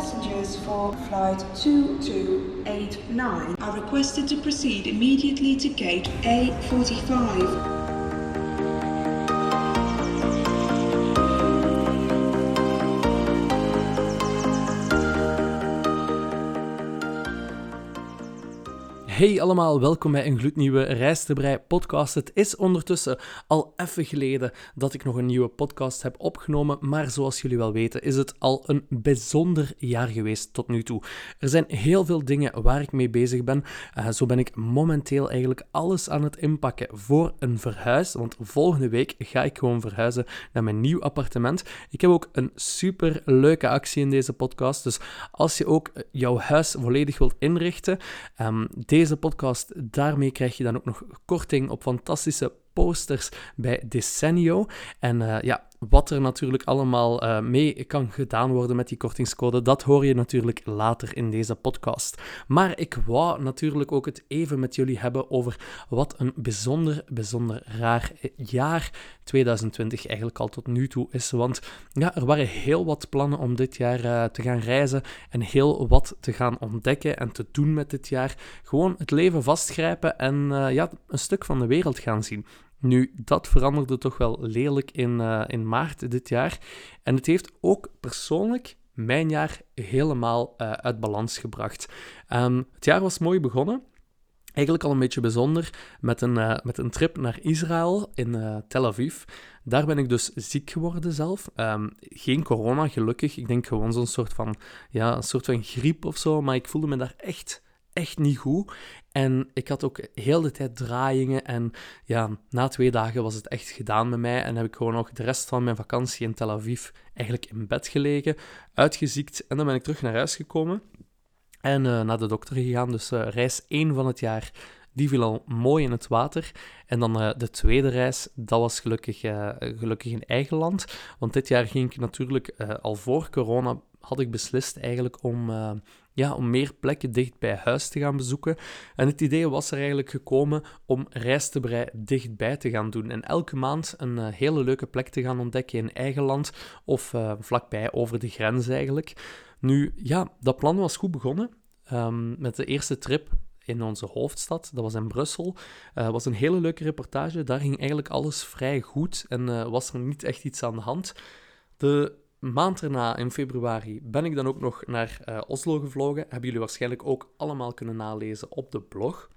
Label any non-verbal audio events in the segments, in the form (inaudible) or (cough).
passengers for flight 2289 are requested to proceed immediately to gate A45. Hey allemaal, welkom bij een gloednieuwe Reis te Brei podcast. Het is ondertussen al even geleden dat ik nog een nieuwe podcast heb opgenomen, maar zoals jullie wel weten is het al een bijzonder jaar geweest tot nu toe. Er zijn heel veel dingen waar ik mee bezig ben. Uh, zo ben ik momenteel eigenlijk alles aan het inpakken voor een verhuis, want volgende week ga ik gewoon verhuizen naar mijn nieuw appartement. Ik heb ook een super leuke actie in deze podcast, dus als je ook jouw huis volledig wilt inrichten, um, deze deze podcast. Daarmee krijg je dan ook nog korting op fantastische posters bij Decenio. En uh, ja, wat er natuurlijk allemaal uh, mee kan gedaan worden met die kortingscode, dat hoor je natuurlijk later in deze podcast. Maar ik wou natuurlijk ook het even met jullie hebben over wat een bijzonder, bijzonder raar jaar 2020 eigenlijk al tot nu toe is. Want ja, er waren heel wat plannen om dit jaar uh, te gaan reizen en heel wat te gaan ontdekken en te doen met dit jaar. Gewoon het leven vastgrijpen en uh, ja, een stuk van de wereld gaan zien. Nu, dat veranderde toch wel lelijk in, uh, in maart dit jaar. En het heeft ook persoonlijk mijn jaar helemaal uh, uit balans gebracht. Um, het jaar was mooi begonnen. Eigenlijk al een beetje bijzonder met een, uh, met een trip naar Israël in Tel Aviv. Daar ben ik dus ziek geworden zelf. Um, geen corona, gelukkig. Ik denk gewoon zo'n soort van, ja, een soort van griep of zo. Maar ik voelde me daar echt echt niet goed. En ik had ook heel de tijd draaiingen. En ja, na twee dagen was het echt gedaan met mij. En heb ik gewoon nog de rest van mijn vakantie in Tel Aviv eigenlijk in bed gelegen, uitgeziekt. En dan ben ik terug naar huis gekomen. En uh, naar de dokter gegaan. Dus uh, reis 1 van het jaar, die viel al mooi in het water. En dan uh, de tweede reis, dat was gelukkig, gelukkig in eigen land. Want dit jaar ging ik natuurlijk al voor corona had ik beslist eigenlijk om, uh, ja, om meer plekken dicht bij huis te gaan bezoeken. En het idee was er eigenlijk gekomen om reistebrei dichtbij te gaan doen. En elke maand een uh, hele leuke plek te gaan ontdekken in eigen land of uh, vlakbij over de grens eigenlijk. Nu, ja, dat plan was goed begonnen. Um, met de eerste trip in onze hoofdstad, dat was in Brussel. Uh, was een hele leuke reportage. Daar ging eigenlijk alles vrij goed en was er niet echt iets aan de hand. De maand erna, in februari, ben ik dan ook nog naar uh, Oslo gevlogen. Hebben jullie waarschijnlijk ook allemaal kunnen nalezen op de blog.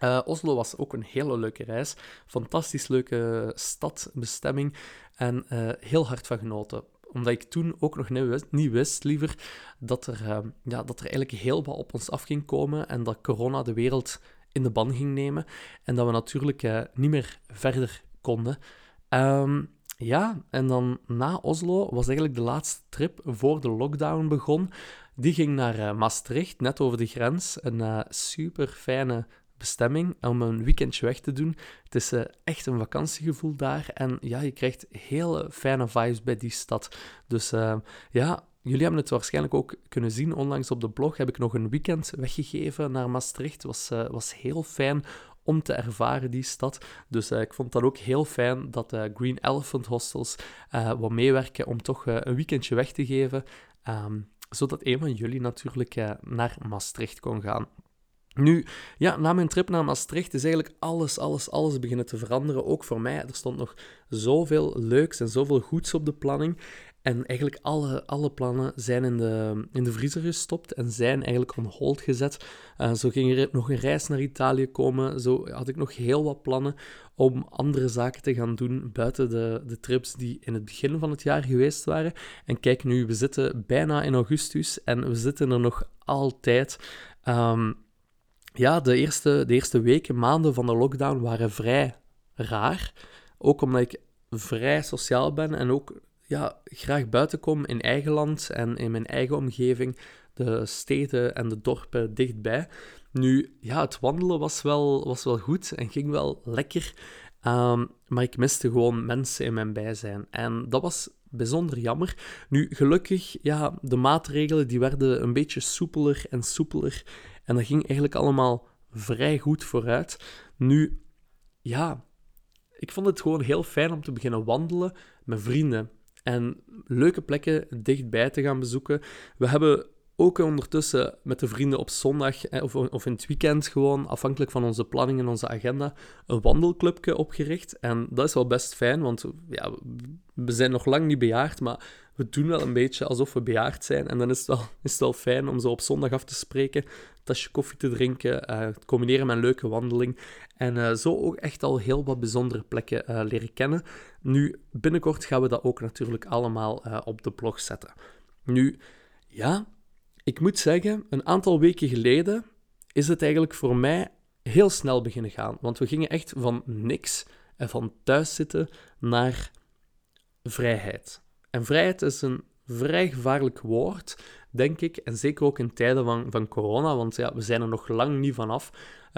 Uh, Oslo was ook een hele leuke reis. Fantastisch leuke stad, bestemming. En uh, heel hard van genoten. Omdat ik toen ook nog niet wist, niet wist liever, dat er, uh, ja, dat er eigenlijk heel wat op ons af ging komen. En dat corona de wereld in de ban ging nemen. En dat we natuurlijk niet meer verder konden. Um, ja, en dan na Oslo was eigenlijk de laatste trip voor de lockdown begon. Die ging naar uh, Maastricht, net over de grens. Een uh, super fijne bestemming om een weekendje weg te doen. Het is uh, echt een vakantiegevoel daar. En ja, je krijgt hele fijne vibes bij die stad. Dus ja, jullie hebben het waarschijnlijk ook kunnen zien. Onlangs op de blog heb ik nog een weekend weggegeven naar Maastricht. Het was, was heel fijn om te ervaren, die stad. Dus uh, ik vond dat ook heel fijn dat uh, Green Elephant Hostels uh, wat meewerken om toch een weekendje weg te geven, um, zodat een van jullie natuurlijk naar Maastricht kon gaan. Nu, ja, na mijn trip naar Maastricht is eigenlijk alles, alles, alles beginnen te veranderen. Ook voor mij. Er stond nog zoveel leuks en zoveel goeds op de planning. En eigenlijk alle, alle plannen zijn in de, in de vriezer gestopt en zijn eigenlijk on hold gezet. Uh, zo ging er nog een reis naar Italië komen. Zo had ik nog heel wat plannen om andere zaken te gaan doen buiten de, de trips die in het begin van het jaar geweest waren. En kijk nu, we zitten bijna in augustus en we zitten er nog altijd. Um, ja, de eerste, de eerste weken, maanden van de lockdown waren vrij raar. Ook omdat ik vrij sociaal ben en ook ja, graag buiten kom in eigen land en in mijn eigen omgeving, de steden en de dorpen dichtbij. Nu, ja, het wandelen was wel, was wel goed en ging wel lekker, um, maar ik miste gewoon mensen in mijn bijzijn. En dat was bijzonder jammer. Nu, gelukkig, ja, de maatregelen die werden een beetje soepeler en soepeler. En dat ging eigenlijk allemaal vrij goed vooruit. Nu, ja, ik vond het gewoon heel fijn om te beginnen wandelen met vrienden. En leuke plekken dichtbij te gaan bezoeken. We hebben ook ondertussen met de vrienden op zondag of, of in het weekend gewoon, afhankelijk van onze planning en onze agenda, een wandelclubje opgericht. En dat is wel best fijn, want ja, we zijn nog lang niet bejaard, maar we doen wel een beetje alsof we bejaard zijn. En dan is het wel, (laughs) is het wel fijn om zo op zondag af te spreken, een tasje koffie te drinken, uh, combineren met een leuke wandeling. En uh, zo ook echt al heel wat bijzondere plekken leren kennen. Nu, binnenkort gaan we dat ook natuurlijk allemaal op de blog zetten. Nu, ja, ik moet zeggen, een aantal weken geleden is het eigenlijk voor mij heel snel beginnen gaan. Want we gingen echt van niks en van thuiszitten naar vrijheid. En vrijheid is een vrij gevaarlijk woord, denk ik. En zeker ook in tijden van, van corona, want ja, we zijn er nog lang niet vanaf.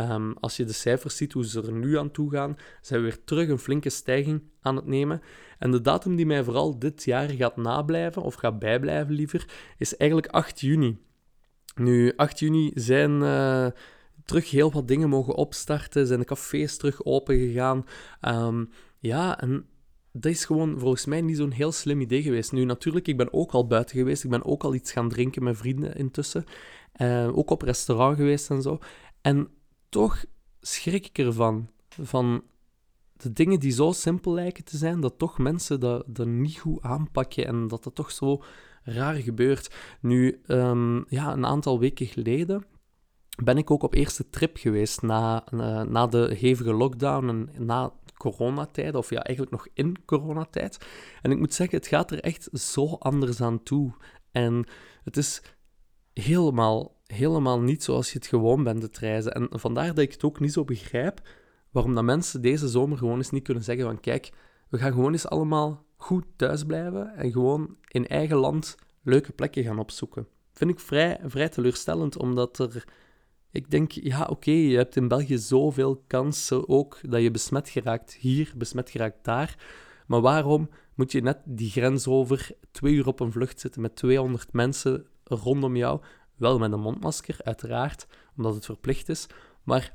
Um, als je de cijfers ziet, hoe ze er nu aan toe gaan, zijn we weer terug een flinke stijging aan het nemen. En de datum die mij vooral dit jaar gaat nablijven, of gaat bijblijven liever, is eigenlijk 8 juni. Nu, 8 juni zijn uh, terug heel wat dingen mogen opstarten, zijn de cafés terug open gegaan. Um, ja, en dat is gewoon volgens mij niet zo'n heel slim idee geweest. Nu, natuurlijk, ik ben ook al buiten geweest. Ik ben ook al iets gaan drinken met vrienden intussen. Uh, ook op restaurant geweest en zo. En toch schrik ik ervan. Van de dingen die zo simpel lijken te zijn, dat toch mensen dat, dat niet goed aanpakken en dat dat toch zo raar gebeurt. Nu, um, ja, een aantal weken geleden ben ik ook op eerste trip geweest na, na de hevige lockdown en na coronatijd, of ja, eigenlijk nog in coronatijd. En ik moet zeggen, het gaat er echt zo anders aan toe. En het is helemaal, helemaal niet zoals je het gewoon bent te reizen. En vandaar dat ik het ook niet zo begrijp waarom dat mensen deze zomer gewoon eens niet kunnen zeggen van kijk, we gaan gewoon eens allemaal goed thuis blijven en gewoon in eigen land leuke plekken gaan opzoeken. Vind ik vrij, vrij teleurstellend, omdat er ik denk, ja, oké, je hebt in België zoveel kansen ook dat je besmet geraakt hier, besmet geraakt daar. Maar waarom moet je net die grens over, twee uur op een vlucht zitten met 200 mensen rondom jou? Wel met een mondmasker, uiteraard, omdat het verplicht is. Maar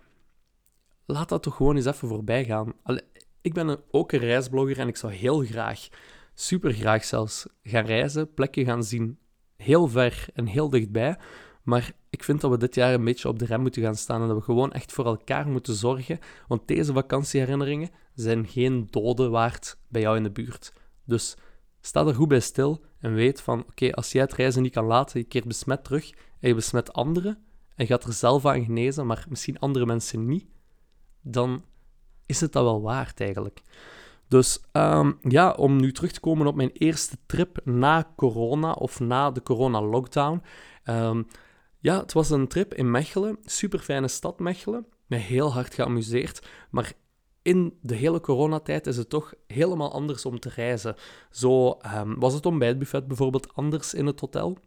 laat dat toch gewoon eens even voorbij gaan. ik ben ook een reisblogger en ik zou heel graag, super graag zelfs, gaan reizen, plekken gaan zien, heel ver en heel dichtbij. Maar ik vind dat we dit jaar een beetje op de rem moeten gaan staan en dat we gewoon echt voor elkaar moeten zorgen. Want deze vakantieherinneringen zijn geen doden waard bij jou in de buurt. Dus sta er goed bij stil en weet van, oké, als jij het reizen niet kan laten, je keert besmet terug en je besmet anderen en gaat er zelf aan genezen, maar misschien andere mensen niet, dan is het dat wel waard eigenlijk. Dus um, ja, om nu terug te komen op mijn eerste trip na corona of na de corona-lockdown. Um, ja, het was een trip in Mechelen. Super fijne stad Mechelen. Me heel hard geamuseerd. Maar in de hele coronatijd is het toch helemaal anders om te reizen. Zo um, was het ontbijtbuffet bijvoorbeeld anders in het hotel.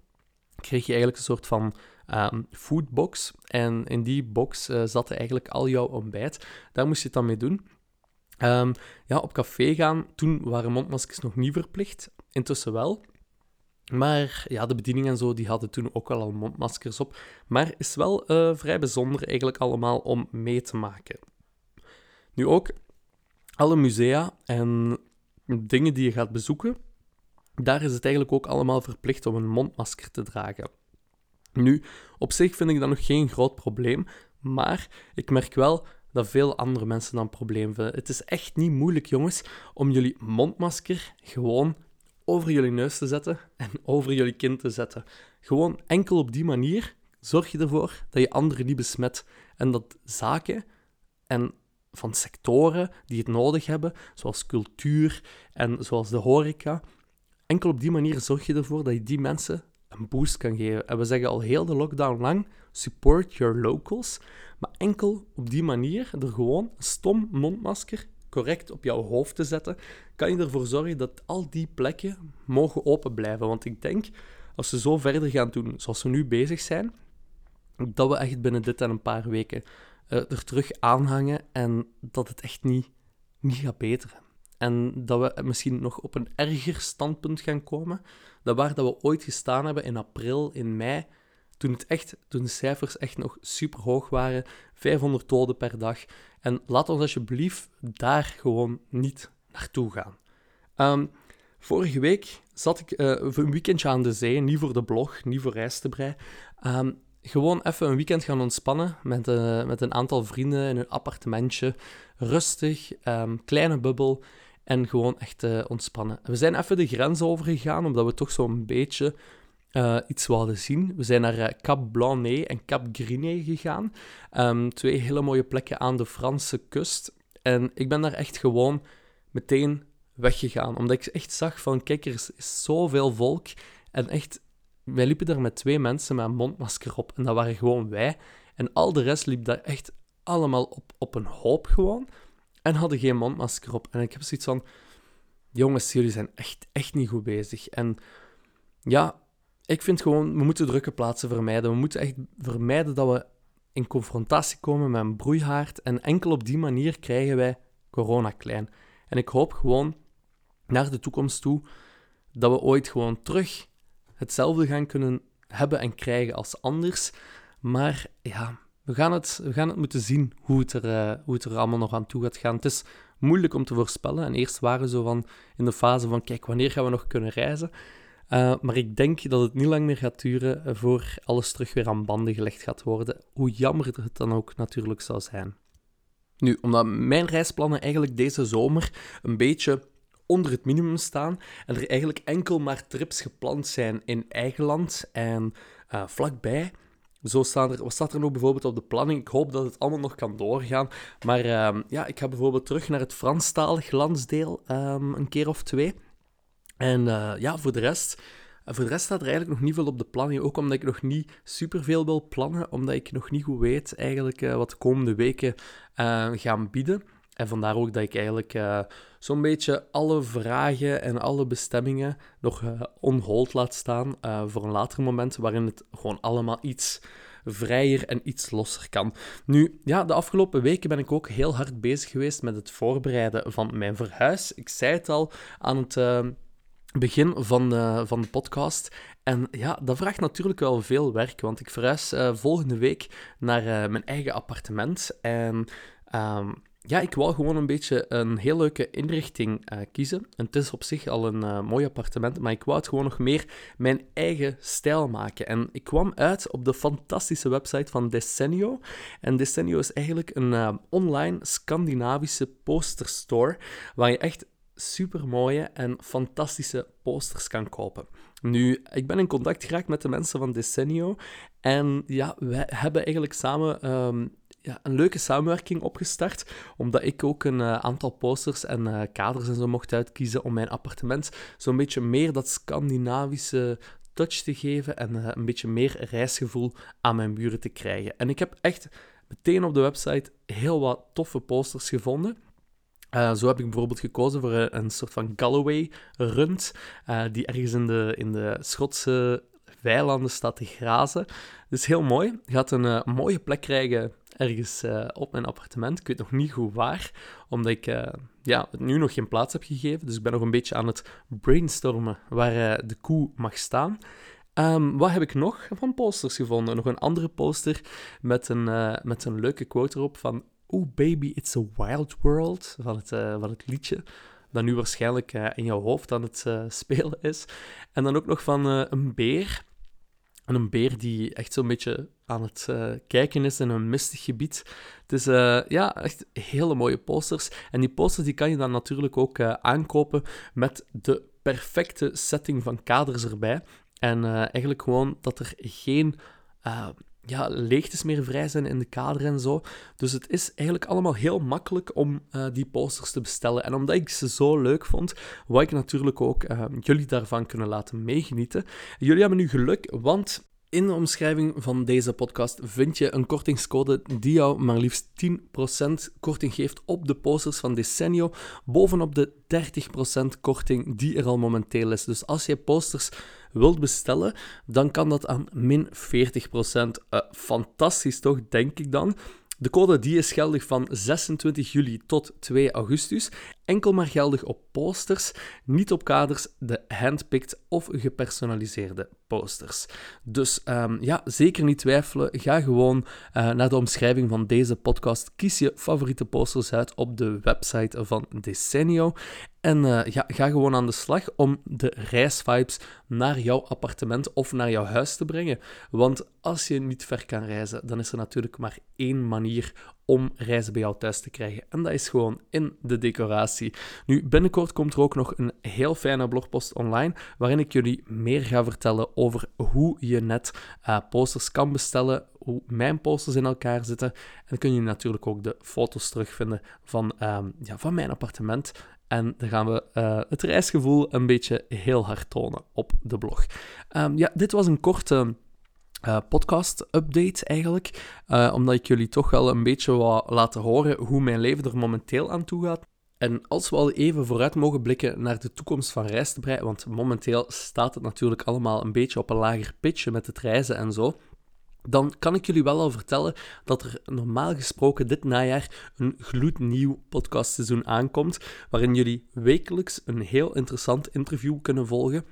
Kreeg je eigenlijk een soort van um, foodbox. En in die box uh, zat eigenlijk al jouw ontbijt. Daar moest je het dan mee doen. Um, ja, op café gaan, toen waren mondmaskers nog niet verplicht. Intussen wel. Maar ja, de bediening en zo, die hadden toen ook wel al mondmaskers op. Maar is wel uh, vrij bijzonder eigenlijk allemaal om mee te maken. Nu ook, alle musea en dingen die je gaat bezoeken, daar is het eigenlijk ook allemaal verplicht om een mondmasker te dragen. Nu, op zich vind ik dat nog geen groot probleem, maar ik merk wel dat veel andere mensen dan een probleem vinden. Het is echt niet moeilijk, jongens, om jullie mondmasker gewoon over jullie neus te zetten en (laughs) over jullie kind te zetten. Gewoon enkel op die manier zorg je ervoor dat je anderen niet besmet. En dat zaken en van sectoren die het nodig hebben, zoals cultuur en zoals de horeca, enkel op die manier zorg je ervoor dat je die mensen een boost kan geven. En we zeggen al heel de lockdown lang, support your locals. Maar enkel op die manier, er gewoon een stom mondmasker correct op jouw hoofd te zetten, kan je ervoor zorgen dat al die plekken mogen open blijven. Want ik denk, als we zo verder gaan doen zoals we nu bezig zijn, dat we echt binnen dit en een paar weken er terug aanhangen en dat het echt niet, niet gaat beteren. En dat we misschien nog op een erger standpunt gaan komen dan waar dat we ooit gestaan hebben in april, in mei, toen, het echt, toen de cijfers echt nog super hoog waren, 500 doden per dag. En laat ons alsjeblieft daar gewoon niet naartoe gaan. Um, Vorige week zat ik uh, een weekendje aan de zee, niet voor de blog, niet voor Rijstebrei. Um, gewoon even een weekend gaan ontspannen met, uh, met een aantal vrienden in een appartementje. Rustig, um, kleine bubbel en gewoon echt uh, ontspannen. We zijn even de grens overgegaan, omdat we toch zo'n beetje uh, iets wilden zien. We zijn naar Cap blanc en Cap Griné gegaan. Um, twee hele mooie plekken aan de Franse kust. En ik ben daar echt gewoon meteen weggegaan. Omdat ik echt zag van, kijk, er is zoveel volk. En echt, wij liepen daar met twee mensen met een mondmasker op. En dat waren gewoon wij. En al de rest liep daar echt allemaal op, op een hoop gewoon. En hadden geen mondmasker op. En ik heb zoiets van, jongens, jullie zijn echt, echt niet goed bezig. En ja, ik vind gewoon, we moeten drukke plaatsen vermijden. We moeten echt vermijden dat we in confrontatie komen met een broeihaard. En enkel op die manier krijgen wij corona klein. En ik hoop gewoon naar de toekomst toe dat we ooit gewoon terug hetzelfde gaan kunnen hebben en krijgen als anders. Maar ja, we gaan het, we gaan het moeten zien hoe het, er, uh, hoe het er allemaal nog aan toe gaat gaan. Het is moeilijk om te voorspellen. En eerst waren we zo van in de fase van, kijk, wanneer gaan we nog kunnen reizen? Uh, maar ik denk dat het niet lang meer gaat duren voor alles terug weer aan banden gelegd gaat worden. Hoe jammer het dan ook natuurlijk zou zijn. Nu, omdat mijn reisplannen eigenlijk deze zomer een beetje onder het minimum staan en er eigenlijk enkel maar trips gepland zijn in eigen land en uh, vlakbij. Zo staat er, wat staat er nog bijvoorbeeld op de planning? Ik hoop dat het allemaal nog kan doorgaan. Maar uh, ja, ik ga bijvoorbeeld terug naar het Franstalig landsdeel um, een keer of twee. En uh, ja, voor de rest voor de rest staat er eigenlijk nog niet veel op de planning. Ook omdat ik nog niet superveel wil plannen. Omdat ik nog niet goed weet eigenlijk uh, wat de komende weken gaan bieden. En vandaar ook dat ik eigenlijk uh, zo'n beetje alle vragen en alle bestemmingen nog hold laat staan voor een later moment waarin het gewoon allemaal iets vrijer en iets losser kan. Nu, ja, de afgelopen weken ben ik ook heel hard bezig geweest met het voorbereiden van mijn verhuis. Ik zei het al aan het begin van de, van de podcast. En ja, dat vraagt natuurlijk wel veel werk, want ik verhuis uh, volgende week naar uh, mijn eigen appartement. En um, ja, ik wou gewoon een beetje een heel leuke inrichting uh, kiezen. En het is op zich al een mooi appartement, maar ik wou het gewoon nog meer mijn eigen stijl maken. En ik kwam uit op de fantastische website van Decenio. En Decenio is eigenlijk een online Scandinavische posterstore, waar je echt super mooie en fantastische posters kan kopen. Nu, ik ben in contact geraakt met de mensen van Decenio en ja, wij hebben eigenlijk samen um, ja, een leuke samenwerking opgestart, omdat ik ook een uh, aantal posters en uh, kaders en zo mocht uitkiezen om mijn appartement zo'n beetje meer dat Scandinavische touch te geven en uh, een beetje meer reisgevoel aan mijn buren te krijgen. En ik heb echt meteen op de website heel wat toffe posters gevonden. Zo heb ik bijvoorbeeld gekozen voor een, soort van Galloway-rund, die ergens in de, in de Schotse weilanden staat te grazen. Dus heel mooi. Je gaat een mooie plek krijgen ergens op mijn appartement. Ik weet nog niet goed waar, omdat ik ja, het nu nog geen plaats heb gegeven. Dus ik ben nog een beetje aan het brainstormen waar de koe mag staan. Um, wat heb ik nog van posters gevonden? Nog een andere poster met een, met een leuke quote erop van Oeh, Baby, It's a Wild World van het, van het liedje. Dat nu waarschijnlijk in jouw hoofd aan het (laughs) spelen is. En dan ook nog van een beer. En een beer die echt zo'n beetje aan het kijken is in een mistig gebied. Het is ja, echt hele mooie posters. En die posters die kan je dan natuurlijk ook aankopen met de perfecte setting van kaders erbij. En eigenlijk gewoon dat er geen ja, leegtes meer vrij zijn in de kader en zo. Dus het is eigenlijk allemaal heel makkelijk om uh, die posters te bestellen. En omdat ik ze zo leuk vond, wou ik natuurlijk ook uh, jullie daarvan kunnen laten meegenieten. Jullie hebben nu geluk, want in de omschrijving van deze podcast vind je een kortingscode die jou maar liefst 10% korting geeft op de posters van Decenio, bovenop de 30% korting die er al momenteel is. Dus als je posters wilt bestellen, dan kan dat aan min 40%. Uh, fantastisch toch, denk ik dan. De code die is geldig van 26 juli tot 2 augustus. enkel maar geldig op posters, niet op kaders, de handpicked of gepersonaliseerde posters. Dus ehm, ja, zeker niet twijfelen. Ga gewoon uh, naar de omschrijving van deze podcast. Kies je favoriete posters uit op de website van Decenio. En uh, ja, ga gewoon aan de slag om de reisvibes naar jouw appartement of naar jouw huis te brengen. Want als je niet ver kan reizen, dan is er natuurlijk maar één manier om reizen bij jou thuis te krijgen. En dat is gewoon in de decoratie. Nu, binnenkort komt er ook nog een heel fijne blogpost online, waarin ik jullie meer ga vertellen over hoe je net uh, posters kan bestellen, hoe mijn posters in elkaar zitten. En dan kun je natuurlijk ook de foto's terugvinden van, um, ja, van mijn appartement. En dan gaan we uh, het reisgevoel een beetje heel hard tonen op de blog. Um, ja, dit was een korte uh, podcast-update eigenlijk. Omdat ik jullie toch wel een beetje wil laten horen hoe mijn leven er momenteel aan toe gaat. En als we al even vooruit mogen blikken naar de toekomst van Reistebrei, want momenteel staat het natuurlijk allemaal een beetje op een lager pitje met het reizen en zo dan kan ik jullie wel al vertellen dat er normaal gesproken dit najaar een gloednieuw podcastseizoen aankomt, waarin jullie wekelijks een heel interessant interview kunnen volgen.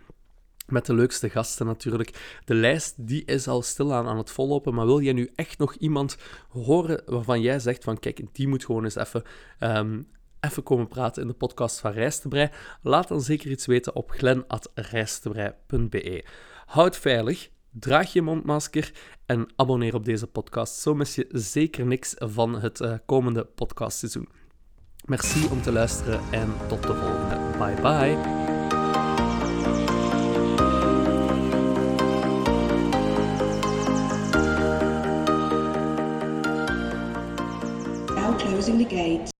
Met de leukste gasten natuurlijk. De lijst die is al stilaan aan het vollopen, maar wil jij nu echt nog iemand horen waarvan jij zegt van kijk, die moet gewoon eens even um, even komen praten in de podcast van Rijstebrei, laat dan zeker iets weten op glen.rijstebrei.be. Houd veilig, draag je mondmasker en abonneer op deze podcast. Zo mis je zeker niks van het uh, komende podcastseizoen. Merci om te luisteren en tot de volgende. Bye bye. closing the gate.